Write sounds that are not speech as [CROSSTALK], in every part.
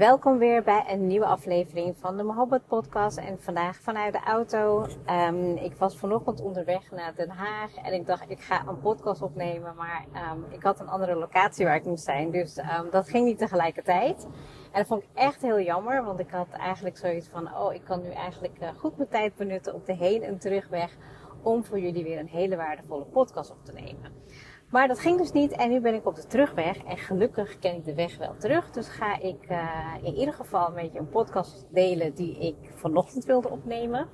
Welkom weer bij een nieuwe aflevering van de Mohabbat Podcast. En vandaag vanuit de auto. Um, ik was vanochtend onderweg naar Den Haag en ik dacht ik ga een podcast opnemen. Maar um, ik had een andere locatie waar ik moest zijn. Dus um, dat ging niet tegelijkertijd. En dat vond ik echt heel jammer. Want ik had eigenlijk zoiets van, oh ik kan nu eigenlijk uh, goed mijn tijd benutten op de heen- en terugweg. Om voor jullie weer een hele waardevolle podcast op te nemen. Maar dat ging dus niet en nu ben ik op de terugweg. En gelukkig ken ik de weg wel terug. Dus ga ik uh, in ieder geval met je een podcast delen die ik vanochtend wilde opnemen.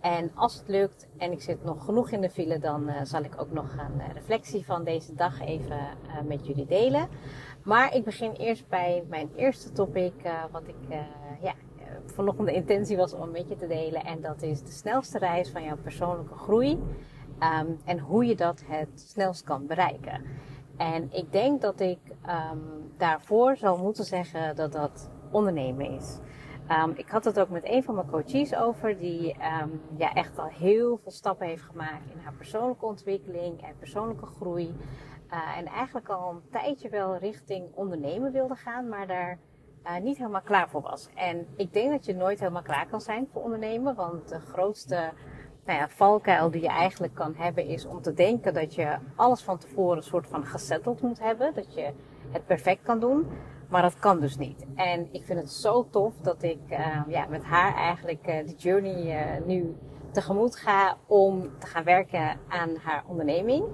En als het lukt en ik zit nog genoeg in de file, dan uh, zal ik ook nog een uh, reflectie van deze dag even met jullie delen. Maar ik begin eerst bij mijn eerste topic, wat ik ja, vanochtend de intentie was om met je te delen. En dat is de snelste reis van jouw persoonlijke groei. Um, en hoe je dat het snelst kan bereiken. En ik denk dat ik um, daarvoor zou moeten zeggen dat dat ondernemen is. Um, ik had het ook met een van mijn coaches over, die ja, echt al heel veel stappen heeft gemaakt in haar persoonlijke ontwikkeling en persoonlijke groei. Uh, en eigenlijk al een tijdje wel richting ondernemen wilde gaan, maar daar uh, niet helemaal klaar voor was. En ik denk dat je nooit helemaal klaar kan zijn voor ondernemen, want de grootste nou ja, valkuil die je eigenlijk kan hebben is om te denken dat je alles van tevoren een soort van gesetteld moet hebben. Dat je het perfect kan doen. Maar dat kan dus niet. En ik vind het zo tof dat ik uh, ja, met haar eigenlijk uh, de journey uh, nu tegemoet ga om te gaan werken aan haar onderneming.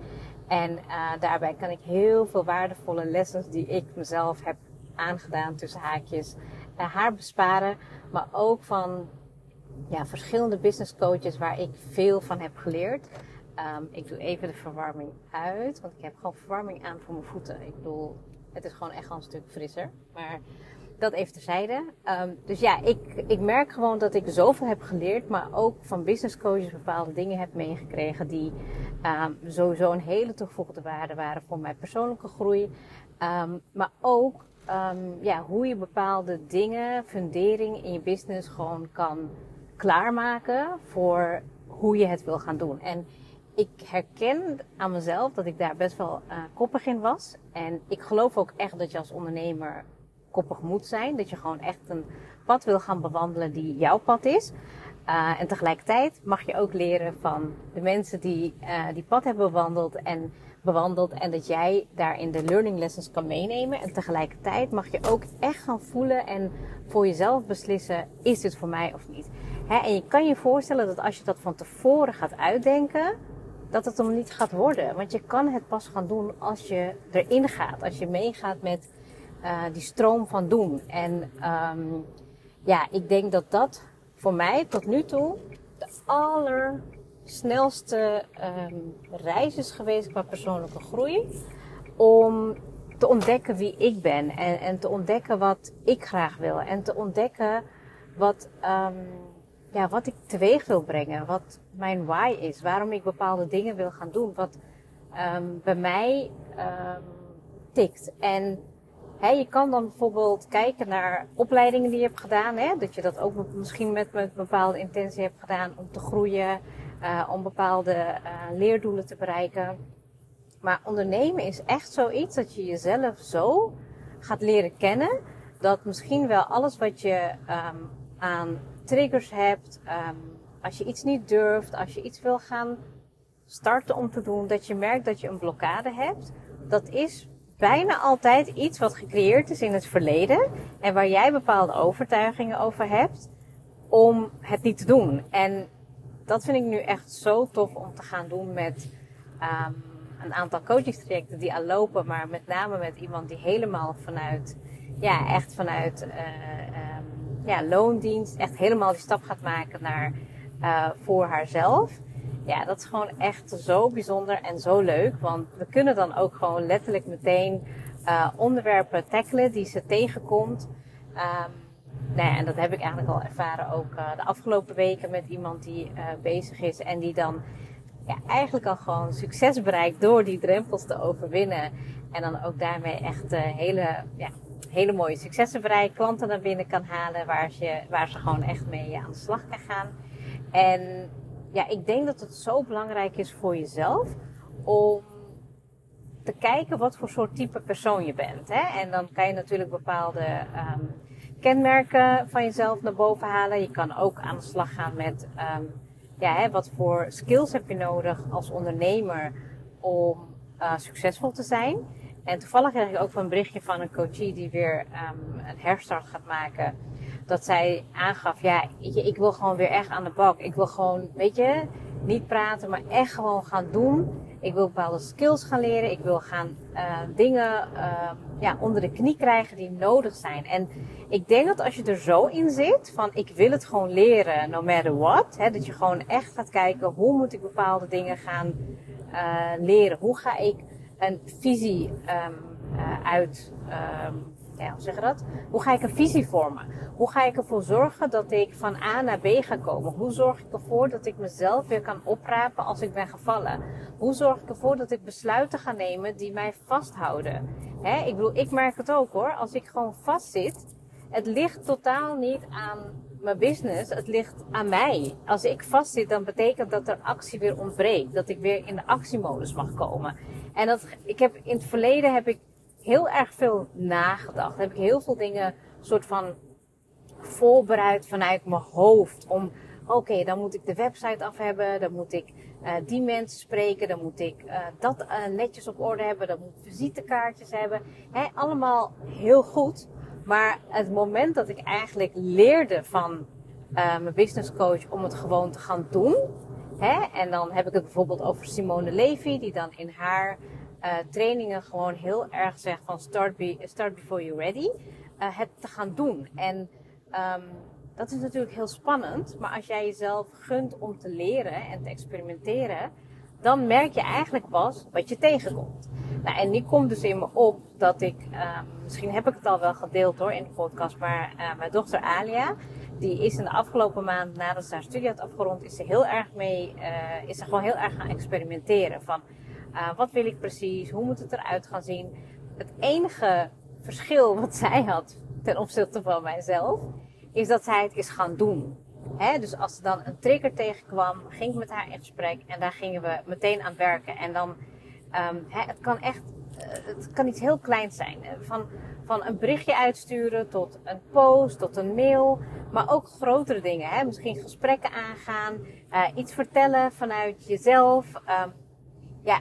En daarbij kan ik heel veel waardevolle lessons die ik mezelf heb aangedaan tussen haakjes haar besparen. Maar ook van ja, verschillende business coaches waar ik veel van heb geleerd. Um, ik doe even de verwarming uit, want ik heb gewoon verwarming aan voor mijn voeten. Ik bedoel, het is gewoon echt al een stuk frisser. Maar dat even terzijde. Um, dus ja, ik, ik merk gewoon dat ik zoveel heb geleerd, maar ook van business coaches bepaalde dingen heb meegekregen die um, sowieso een hele toegevoegde waarde waren voor mijn persoonlijke groei. maar ook ja, hoe je bepaalde dingen, fundering in je business gewoon kan klaarmaken voor hoe je het wil gaan doen. En ik herken aan mezelf dat ik daar best wel uh, koppig in was. En ik geloof ook echt dat je als ondernemer koppig moet zijn. Dat je gewoon echt een pad wil gaan bewandelen die jouw pad is. Uh, en tegelijkertijd mag je ook leren van de mensen die uh, die pad hebben bewandeld en bewandeld. En dat jij daarin de learning lessons kan meenemen. En tegelijkertijd mag je ook echt gaan voelen en voor jezelf beslissen: is dit voor mij of niet? En je kan je voorstellen dat als je dat van tevoren gaat uitdenken, dat het hem niet gaat worden. Want je kan het pas gaan doen als je erin gaat. Als je meegaat met uh, die stroom van doen. En um, ja, ik denk dat dat voor mij tot nu toe de allersnelste um, reis is geweest qua persoonlijke groei. Om te ontdekken wie ik ben. En, en te ontdekken wat ik graag wil. En te ontdekken wat... Um, ja, wat ik teweeg wil brengen, wat mijn why is, waarom ik bepaalde dingen wil gaan doen, wat um, bij mij um, tikt. En hè, je kan dan bijvoorbeeld kijken naar opleidingen die je hebt gedaan, hè, dat je dat ook misschien met, met bepaalde intentie hebt gedaan om te groeien, uh, om bepaalde uh, leerdoelen te bereiken. Maar ondernemen is echt zoiets dat je jezelf zo gaat leren kennen, dat misschien wel alles wat je um, aan triggers hebt, um, als je iets niet durft, als je iets wil gaan starten om te doen, dat je merkt dat je een blokkade hebt, dat is bijna altijd iets wat gecreëerd is in het verleden en waar jij bepaalde overtuigingen over hebt om het niet te doen. En dat vind ik nu echt zo tof om te gaan doen met um, een aantal coachingstrajecten die al lopen, maar met name met iemand die helemaal vanuit, ja, echt vanuit uh, ja, loondienst echt helemaal die stap gaat maken naar uh, voor haarzelf. Ja, dat is gewoon echt zo bijzonder en zo leuk. Want we kunnen dan ook gewoon letterlijk meteen uh, onderwerpen tackelen die ze tegenkomt. Um, nou ja, en dat heb ik eigenlijk al ervaren ook uh, de afgelopen weken met iemand die bezig is en die dan ja, eigenlijk al gewoon succes bereikt door die drempels te overwinnen. En dan ook daarmee echt hele, ja, hele mooie successen klanten naar binnen kan halen waar, je, waar ze gewoon echt mee aan de slag kan gaan. En ja, ik denk dat het zo belangrijk is voor jezelf om te kijken wat voor soort type persoon je bent. Hè? En dan kan je natuurlijk bepaalde um, kenmerken van jezelf naar boven halen. Je kan ook aan de slag gaan met um, ja, hè, wat voor skills heb je nodig als ondernemer om uh, succesvol te zijn. En toevallig kreeg ik ook een berichtje van een coachie die weer um, een herstart gaat maken. Dat zij aangaf, ja, ik wil gewoon weer echt aan de bak. Ik wil gewoon, weet je, niet praten, maar echt gewoon gaan doen. Ik wil bepaalde skills gaan leren. Ik wil gaan uh, dingen uh, ja, onder de knie krijgen die nodig zijn. En ik denk dat als je er zo in zit, van ik wil het gewoon leren, no matter what. Hè, dat je gewoon echt gaat kijken, hoe moet ik bepaalde dingen gaan uh, leren? Hoe ga ik een visie um, uit... Um, ja, hoe zeg je dat? Hoe ga ik een visie vormen? Hoe ga ik ervoor zorgen dat ik van A naar B ga komen? Hoe zorg ik ervoor dat ik mezelf weer kan oprapen als ik ben gevallen? Hoe zorg ik ervoor dat ik besluiten ga nemen die mij vasthouden? Hè? Ik bedoel, ik merk het ook hoor. Als ik gewoon vastzit, het ligt totaal niet aan mijn business, het ligt aan mij. Als ik vastzit, dan betekent dat er actie weer ontbreekt. Dat ik weer in de actiemodus mag komen. En dat, ik heb, in het verleden heb ik heel erg veel nagedacht. Heb ik heel veel dingen soort van voorbereid vanuit mijn hoofd. Om, oké, dan moet ik de website af hebben. Dan moet ik uh, die mensen spreken. Dan moet ik uh, dat uh, netjes op orde hebben. Dan moet ik visitekaartjes hebben. He, allemaal heel goed. Maar het moment dat ik eigenlijk leerde van mijn business coach om het gewoon te gaan doen. Hè? En dan heb ik het bijvoorbeeld over Simone Levy, die dan in haar uh, trainingen gewoon heel erg zegt van start, be, start before you're ready. Uh, het te gaan doen. En um, dat is natuurlijk heel spannend. Maar als jij jezelf gunt om te leren en te experimenteren, dan merk je eigenlijk pas wat je tegenkomt. Nou, en die komt dus in me op dat ik, um, misschien heb ik het al wel gedeeld hoor in de podcast, maar uh, mijn dochter Alia, die is in de afgelopen maand nadat ze haar studie had afgerond, is ze heel erg mee, uh, is ze gewoon heel erg gaan experimenteren. Van, uh, wat wil ik precies? Hoe moet het eruit gaan zien? Het enige verschil wat [LAUGHS] zij had ten opzichte van mijzelf, is dat zij het is gaan doen. He, dus als er dan een trigger tegenkwam, ging ik met haar in gesprek en daar gingen we meteen aan werken. En dan, um, he, het kan echt, uh, het kan iets heel kleins zijn. Van, van een berichtje uitsturen tot een post, tot een mail. Maar ook grotere dingen. Hè? Misschien gesprekken aangaan, uh, iets vertellen vanuit jezelf. Um, ja,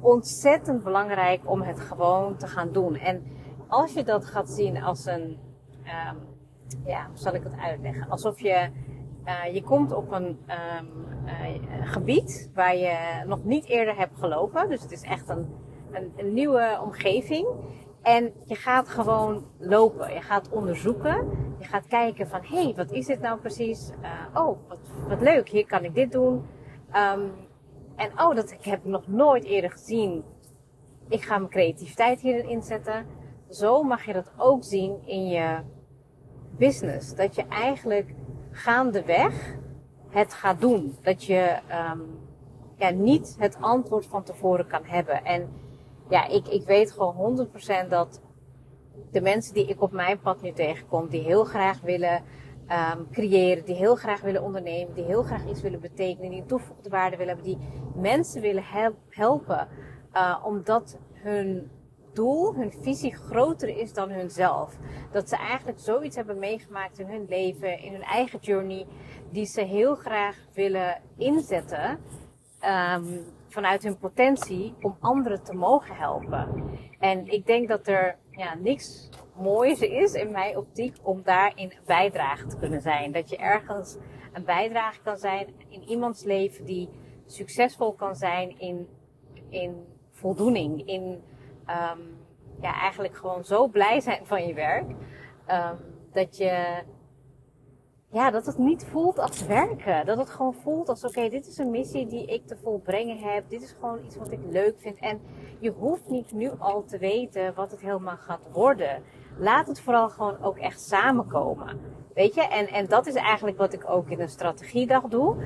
ontzettend belangrijk om het gewoon te gaan doen. En als je dat gaat zien als een, um, ja, hoe zal ik het uitleggen? Alsof je, uh, je komt op een um, uh, gebied waar je nog niet eerder hebt gelopen. Dus het is echt een, een, nieuwe omgeving. En je gaat gewoon lopen. Je gaat onderzoeken. Je gaat kijken van, hé, hey, wat is dit nou precies? Uh, oh, wat, wat leuk, hier kan ik dit doen. Um, en oh, dat heb ik nog nooit eerder gezien. Ik ga mijn creativiteit hierin inzetten. Zo mag je dat ook zien in je business. Dat je eigenlijk gaandeweg het gaat doen. Dat je um, ja, niet het antwoord van tevoren kan hebben. En ja, ik, ik weet gewoon 100% dat de mensen die ik op mijn pad nu tegenkom, die heel graag willen um, creëren, die heel graag willen ondernemen, die heel graag iets willen betekenen, die een toegevoegde waarde willen hebben, die mensen willen helpen, uh, omdat hun hun visie groter is dan hunzelf. Dat ze eigenlijk zoiets hebben meegemaakt in hun leven, in hun eigen journey, die ze heel graag willen inzetten um, vanuit hun potentie om anderen te mogen helpen. En ik denk dat er ja, niks moois is in mijn optiek om daarin bijdrage te kunnen zijn. Dat je ergens een bijdrage kan zijn in iemands leven die succesvol kan zijn in, in voldoening. In um, ja, eigenlijk gewoon zo blij zijn van je werk. Um, dat je ja, dat het niet voelt als werken. Dat het gewoon voelt als, oké, dit is een missie die ik te volbrengen heb. Dit is gewoon iets wat ik leuk vind. En je hoeft niet nu al te weten wat het helemaal gaat worden. Laat het vooral gewoon ook echt samenkomen. Weet je, en, en dat is eigenlijk wat ik ook in een strategiedag doe.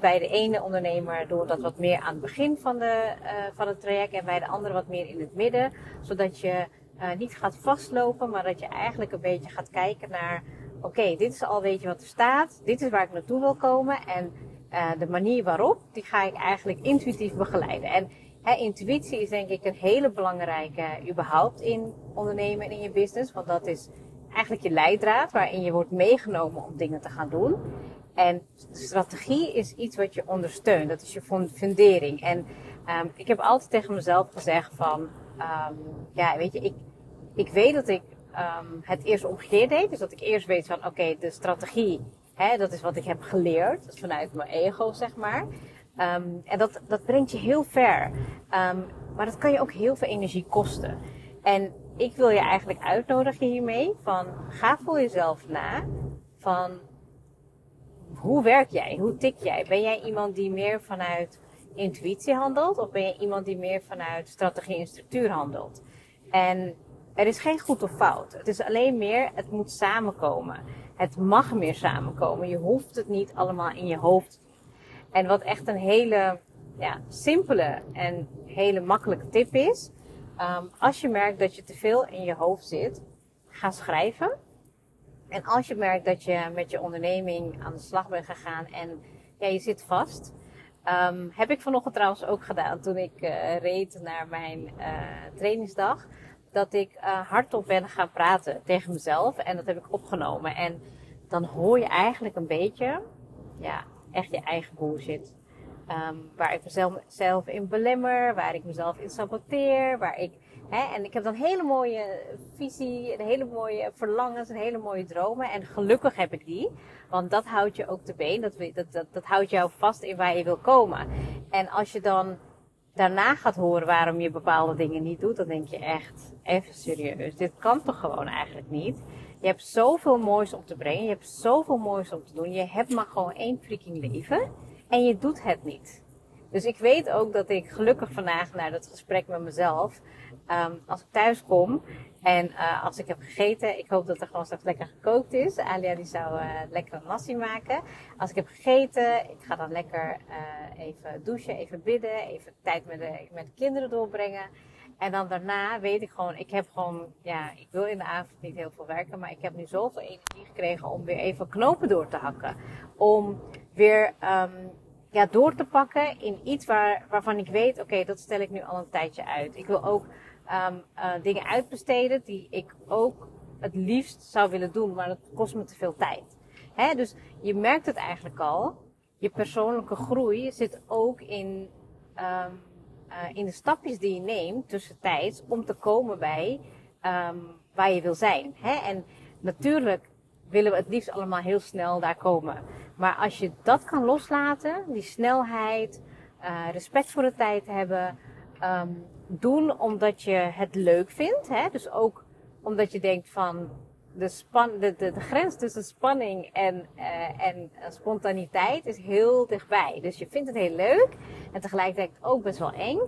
bij de ene ondernemer doe dat wat meer aan het begin van, de, uh, van het traject en bij de andere wat meer in het midden. Zodat je uh, niet gaat vastlopen, maar dat je eigenlijk een beetje gaat kijken naar oké, dit is al weet je wat er staat, dit is waar ik naartoe wil komen en uh, de manier waarop, die ga ik eigenlijk intuïtief begeleiden. En hè, intuïtie is denk ik een hele belangrijke überhaupt in ondernemen en in je business, want dat is eigenlijk je leidraad waarin je wordt meegenomen om dingen te gaan doen. En strategie is iets wat je ondersteunt, dat is je fundering. En um, ik heb altijd tegen mezelf gezegd van, um, ja, weet je, ik, ik weet dat ik um, het eerst omgekeerd deed. Dus dat ik eerst weet van oké, de strategie, hè, dat is wat ik heb geleerd. Vanuit mijn ego, zeg maar. En dat, dat brengt je heel ver. Maar dat kan je ook heel veel energie kosten. En ik wil je eigenlijk uitnodigen hiermee van ga voor jezelf na van hoe werk jij? Hoe tik jij? Ben jij iemand die meer vanuit intuïtie handelt? Of ben je iemand die meer vanuit strategie en structuur handelt? En er is geen goed of fout. Het is alleen meer, het moet samenkomen. Het mag meer samenkomen. Je hoeft het niet allemaal in je hoofd. En wat echt een hele ja, simpele en hele makkelijke tip is. Um, als je merkt dat je te veel in je hoofd zit, ga schrijven. En als je merkt dat je met je onderneming aan de slag bent gegaan en ja, je zit vast. Um, heb ik vanochtend trouwens ook gedaan toen ik uh, reed naar mijn uh, trainingsdag dat ik uh, hardop ben gaan praten tegen mezelf. En dat heb ik opgenomen. En dan hoor je eigenlijk een beetje, ja, echt je eigen bullshit. Um, waar ik mezelf in belemmer, waar ik mezelf in saboteer, waar ik, hè, en ik heb dan hele mooie visie, een hele mooie verlangens, een hele mooie dromen. En gelukkig heb ik die, want dat houdt je ook te been, dat, dat, dat, dat houdt jou vast in waar je wil komen. En als je dan daarna gaat horen waarom je bepaalde dingen niet doet, dan denk je echt, even serieus, dit kan toch gewoon eigenlijk niet? Je hebt zoveel moois om te brengen, je hebt zoveel moois om te doen, je hebt maar gewoon één freaking leven en je doet het niet. Dus ik weet ook dat ik gelukkig vandaag naar dat gesprek met mezelf, um, als ik thuis kom en uh, als ik heb gegeten, ik hoop dat er gewoon straks lekker gekookt is. Alia die zou uh, lekker een nasi maken. Als ik heb gegeten, ik ga dan lekker uh, even douchen, even bidden, even tijd met de, met de kinderen doorbrengen. En dan daarna weet ik gewoon, ik heb gewoon, ja, ik wil in de avond niet heel veel werken, maar ik heb nu zoveel energie gekregen om weer even knopen door te hakken. Om weer um, ja, door te pakken in iets waar, waarvan ik weet, oké, dat stel ik nu al een tijdje uit. Ik wil ook um, uh, dingen uitbesteden die ik ook het liefst zou willen doen, maar dat kost me te veel tijd. Hè? Dus je merkt het eigenlijk al. Je persoonlijke groei zit ook in, um, uh, in de stapjes die je neemt tussentijds om te komen bij waar je wil zijn. Hè? En natuurlijk willen we het liefst allemaal heel snel daar komen. Maar als je dat kan loslaten, die snelheid, uh, respect voor de tijd hebben, um, doen omdat je het leuk vindt. Hè? Dus ook omdat je denkt van de, span, de, de, grens tussen spanning en, uh, en spontaniteit is heel dichtbij. Dus je vindt het heel leuk en tegelijkertijd ook best wel eng.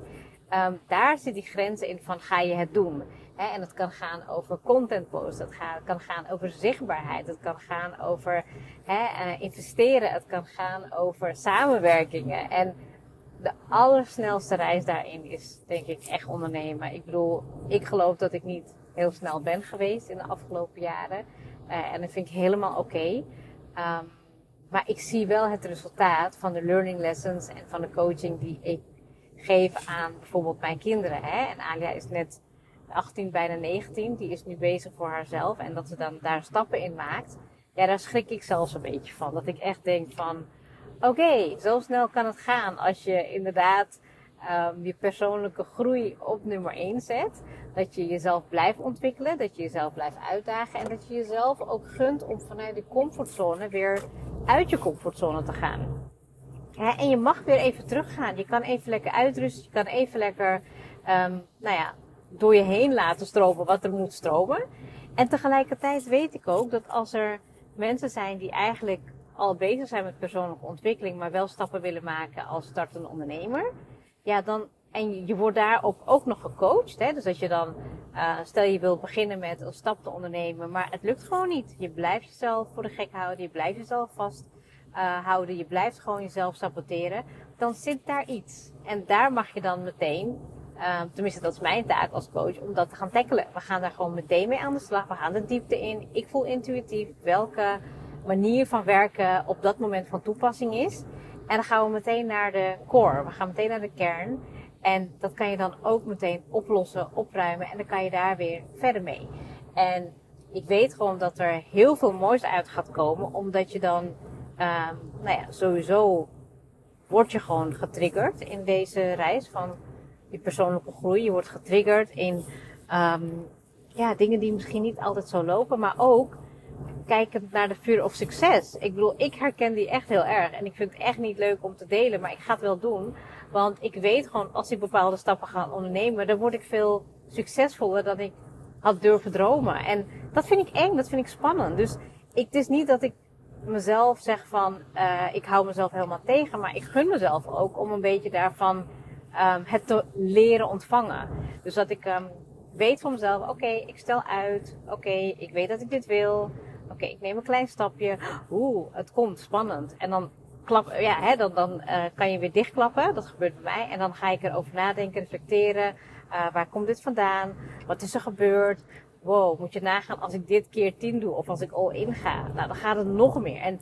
Um, daar zit die grens in van ga je het doen. En het kan gaan over content posts, het kan gaan over zichtbaarheid, het kan gaan over uh, investeren, het kan gaan over samenwerkingen. En de allersnelste reis daarin is denk ik echt ondernemen. Ik bedoel, ik geloof dat ik niet heel snel ben geweest in de afgelopen jaren. Uh, en dat vind ik helemaal oké. Um, maar ik zie wel het resultaat van de learning lessons en van de coaching die ik geef aan bijvoorbeeld mijn kinderen. Hè? En Alia is net 18, bijna 19. Die is nu bezig voor haarzelf. En dat ze dan daar stappen in maakt. Ja, daar schrik ik zelfs een beetje van. Dat ik echt denk van oké, zo snel kan het gaan als je inderdaad um, je persoonlijke groei op nummer 1 zet. Dat je jezelf blijft ontwikkelen, dat je jezelf blijft uitdagen en dat je jezelf ook gunt om vanuit de comfortzone weer uit je comfortzone te gaan. En je mag weer even teruggaan. Je kan even lekker uitrusten, je kan even lekker um, nou ja, door je heen laten stromen wat er moet stromen. En tegelijkertijd weet ik ook dat als er mensen zijn die eigenlijk al bezig zijn met persoonlijke ontwikkeling, maar wel stappen willen maken als startende ondernemer. Ja, dan, en je wordt daarop ook nog gecoacht. Hè? Dus dat je dan, uh, stel je wilt beginnen met een stap te ondernemen, maar het lukt gewoon niet. Je blijft jezelf voor de gek houden, je blijft jezelf vasthouden, uh, je blijft gewoon jezelf saboteren. Dan zit daar iets. En daar mag je dan meteen Uh, tenminste, dat is mijn taak als coach, om dat te gaan tackelen. We gaan daar gewoon meteen mee aan de slag. We gaan de diepte in. Ik voel intuïtief welke manier van werken op dat moment van toepassing is. En dan gaan we meteen naar de core. We gaan meteen naar de kern. En dat kan je dan ook meteen oplossen, opruimen. En dan kan je daar weer verder mee. En ik weet gewoon dat er heel veel moois uit gaat komen. Omdat je dan, um, nou ja, sowieso word je gewoon getriggerd in deze reis van je persoonlijke groei. Je wordt getriggerd in um, ja, dingen die misschien niet altijd zo lopen. Maar ook kijkend naar de fear of success. Ik bedoel, ik herken die echt heel erg. En ik vind het echt niet leuk om te delen, maar ik ga het wel doen. Want ik weet gewoon, als ik bepaalde stappen ga ondernemen, dan word ik veel succesvoller dan ik had durven dromen. En dat vind ik eng, dat vind ik spannend. Dus ik, het is niet dat ik mezelf zeg van, uh, ik hou mezelf helemaal tegen, maar ik gun mezelf ook om een beetje daarvan um, het te leren ontvangen. Dus dat ik um, weet van mezelf, oké, ik stel uit, oké, ik weet dat ik dit wil. Oké, ik neem een klein stapje. Oeh, het komt, spannend. En dan klap, ja, hè, dan, dan uh, kan je weer dichtklappen. Dat gebeurt bij mij. En dan ga ik erover nadenken, reflecteren. Uh, waar komt dit vandaan? Wat is er gebeurd? Wow, moet je nagaan als ik dit keer 10 doe of als ik all in ga. Nou, dan gaat het nog meer. En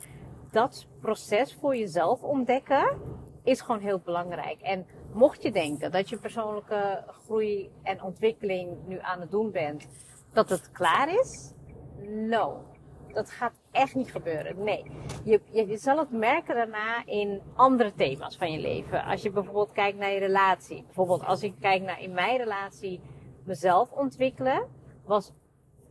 dat proces voor jezelf ontdekken is gewoon heel belangrijk. En mocht je denken dat je persoonlijke groei en ontwikkeling nu aan het doen bent, dat het klaar is, no. Dat gaat echt niet gebeuren. Nee. Je, je, je, zal het merken daarna in andere thema's van je leven. Als je bijvoorbeeld kijkt naar je relatie. Bijvoorbeeld als ik kijk naar in mijn relatie mezelf ontwikkelen, was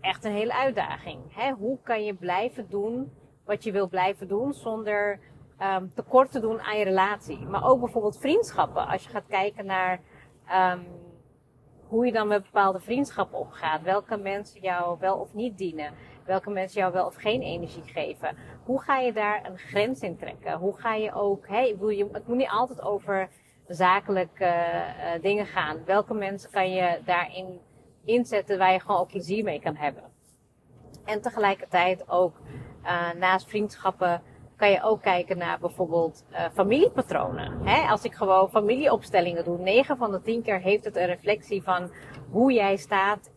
echt een hele uitdaging. Hoe kan je blijven doen wat je wil blijven doen zonder um, tekort te doen aan je relatie? Maar ook bijvoorbeeld vriendschappen. Als je gaat kijken naar um, hoe je dan met bepaalde vriendschappen omgaat. Welke mensen jou wel of niet dienen welke mensen jou wel of geen energie geven. Hoe ga je daar een grens in trekken? Hoe ga je ook, hey, wil je, het moet niet altijd over zakelijke uh, dingen gaan. Welke mensen kan je daarin inzetten waar je gewoon ook plezier mee kan hebben? En tegelijkertijd ook uh, naast vriendschappen kan je ook kijken naar bijvoorbeeld uh, familiepatronen. Hè? Als ik gewoon familieopstellingen doe, 9 van de 10 keer heeft het een reflectie van hoe jij staat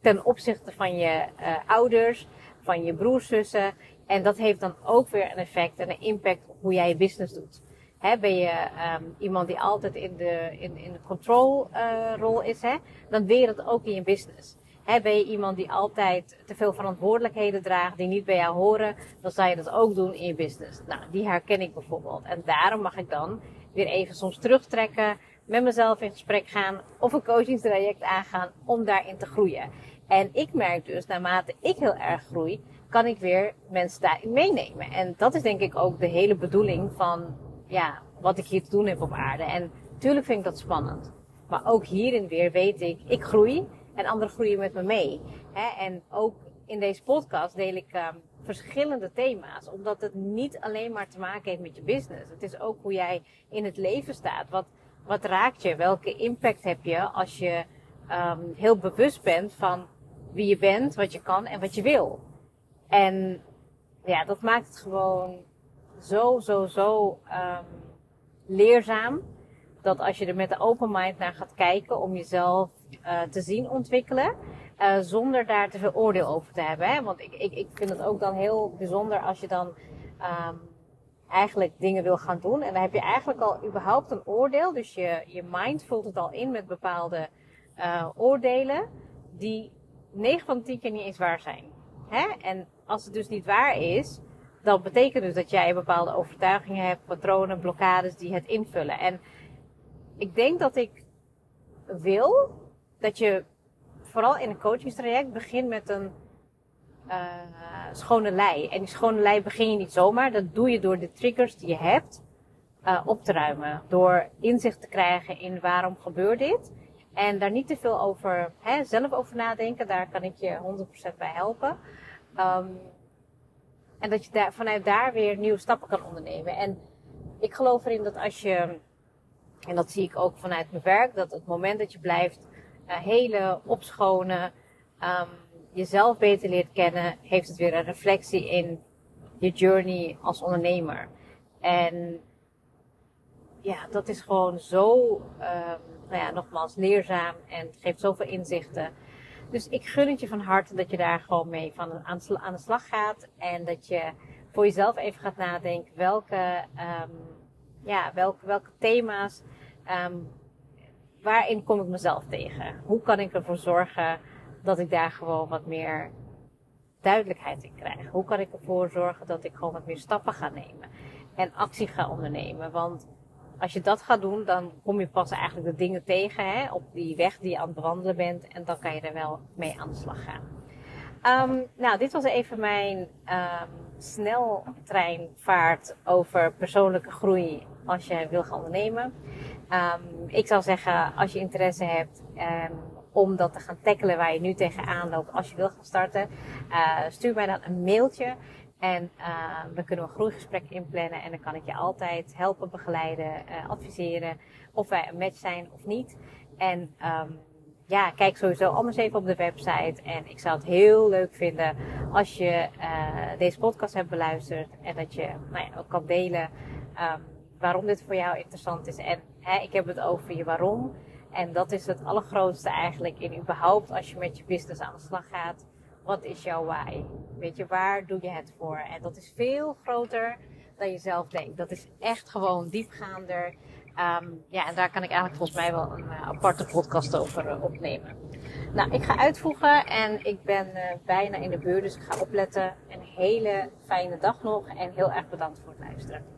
ten opzichte van je uh, ouders, van je broers, zussen. En dat heeft dan ook weer een effect en een impact op hoe jij je business doet. Hè, ben je um, iemand die altijd in de, in, in de control uh, rol is, hè, dan weer dat ook in je business. Hè, ben je iemand die altijd te veel verantwoordelijkheden draagt, die niet bij jou horen, dan zal je dat ook doen in je business. Nou, die herken ik bijvoorbeeld. En daarom mag ik dan weer even soms terugtrekken, met mezelf in gesprek gaan of een coachingstraject aangaan om daarin te groeien. En ik merk dus, naarmate ik heel erg groei, kan ik weer mensen daarin meenemen. En dat is denk ik ook de hele bedoeling van, ja, wat ik hier te doen heb op aarde. En natuurlijk vind ik dat spannend. Maar ook hierin weer weet ik, ik groei en anderen groeien met me mee. En ook in deze podcast deel ik um, verschillende thema's. Omdat het niet alleen maar te maken heeft met je business. Het is ook hoe jij in het leven staat. Wat, wat raakt je? Welke impact heb je als je um, heel bewust bent van wie je bent, wat je kan en wat je wil. En ja, dat maakt het gewoon zo, zo, zo um, leerzaam. Dat als je er met de open mind naar gaat kijken om jezelf uh, te zien ontwikkelen. Uh, zonder daar te veel oordeel over te hebben. Hè? Want ik, ik, ik vind het ook dan heel bijzonder als je dan um, eigenlijk dingen wil gaan doen. En dan heb je eigenlijk al überhaupt een oordeel. Dus je, je mind vult het al in met bepaalde uh, oordelen. Die 9 van de 10 keer niet eens waar zijn. Hè? En als het dus niet waar is, dan betekent dus dat jij bepaalde overtuigingen hebt, patronen, blokkades die het invullen. En ik denk dat ik wil dat je vooral in een coachingstraject begint met een uh, schone lei. En die schone lei begin je niet zomaar. Dat doe je door de triggers die je hebt uh, op te ruimen. Door inzicht te krijgen in waarom gebeurt dit. En daar niet te veel over, hè, zelf over nadenken. Daar kan ik je 100% bij helpen. Um, en dat je daar, vanuit daar weer nieuwe stappen kan ondernemen. En ik geloof erin dat als je, en dat zie ik ook vanuit mijn werk, dat het moment dat je blijft hele opschonen, um, jezelf beter leert kennen, heeft het weer een reflectie in je journey als ondernemer. En ja, dat is gewoon zo, um, nou ja, nogmaals, leerzaam en geeft zoveel inzichten. Dus ik gun het je van harte dat je daar gewoon mee van aan, aan de slag gaat. En dat je voor jezelf even gaat nadenken welke, um, ja, welke, welke thema's, waarin kom ik mezelf tegen? Hoe kan ik ervoor zorgen dat ik daar gewoon wat meer duidelijkheid in krijg? Hoe kan ik ervoor zorgen dat ik gewoon wat meer stappen ga nemen en actie ga ondernemen? Want als je dat gaat doen, dan kom je pas eigenlijk de dingen tegen hè, op die weg die je aan het bewandelen bent. En dan kan je er wel mee aan de slag gaan. Um, nou, dit was even mijn um, sneltreinvaart over persoonlijke groei als je wil gaan ondernemen. Um, ik zou zeggen, als je interesse hebt om dat te gaan tackelen waar je nu tegenaan loopt als je wil gaan starten, uh, stuur mij dan een mailtje. En uh, we kunnen een groeigesprek inplannen en dan kan ik je altijd helpen, begeleiden, uh, adviseren of wij een match zijn of niet. En um, ja, kijk sowieso anders even op de website. En ik zou het heel leuk vinden als je deze podcast hebt beluisterd en dat je nou ja, ook kan delen waarom dit voor jou interessant is. En hè, ik heb het over je waarom. En dat is het allergrootste eigenlijk in überhaupt als je met je business aan de slag gaat wat is jouw why? Weet je, waar doe je het voor? En dat is veel groter dan je zelf denkt. Dat is echt gewoon diepgaander. Um, ja, en daar kan ik eigenlijk volgens mij wel een uh, aparte podcast over uh, opnemen. Nou, ik ga uitvoegen en ik ben uh, bijna in de buurt, dus ik ga opletten. Een hele fijne dag nog en heel erg bedankt voor het luisteren.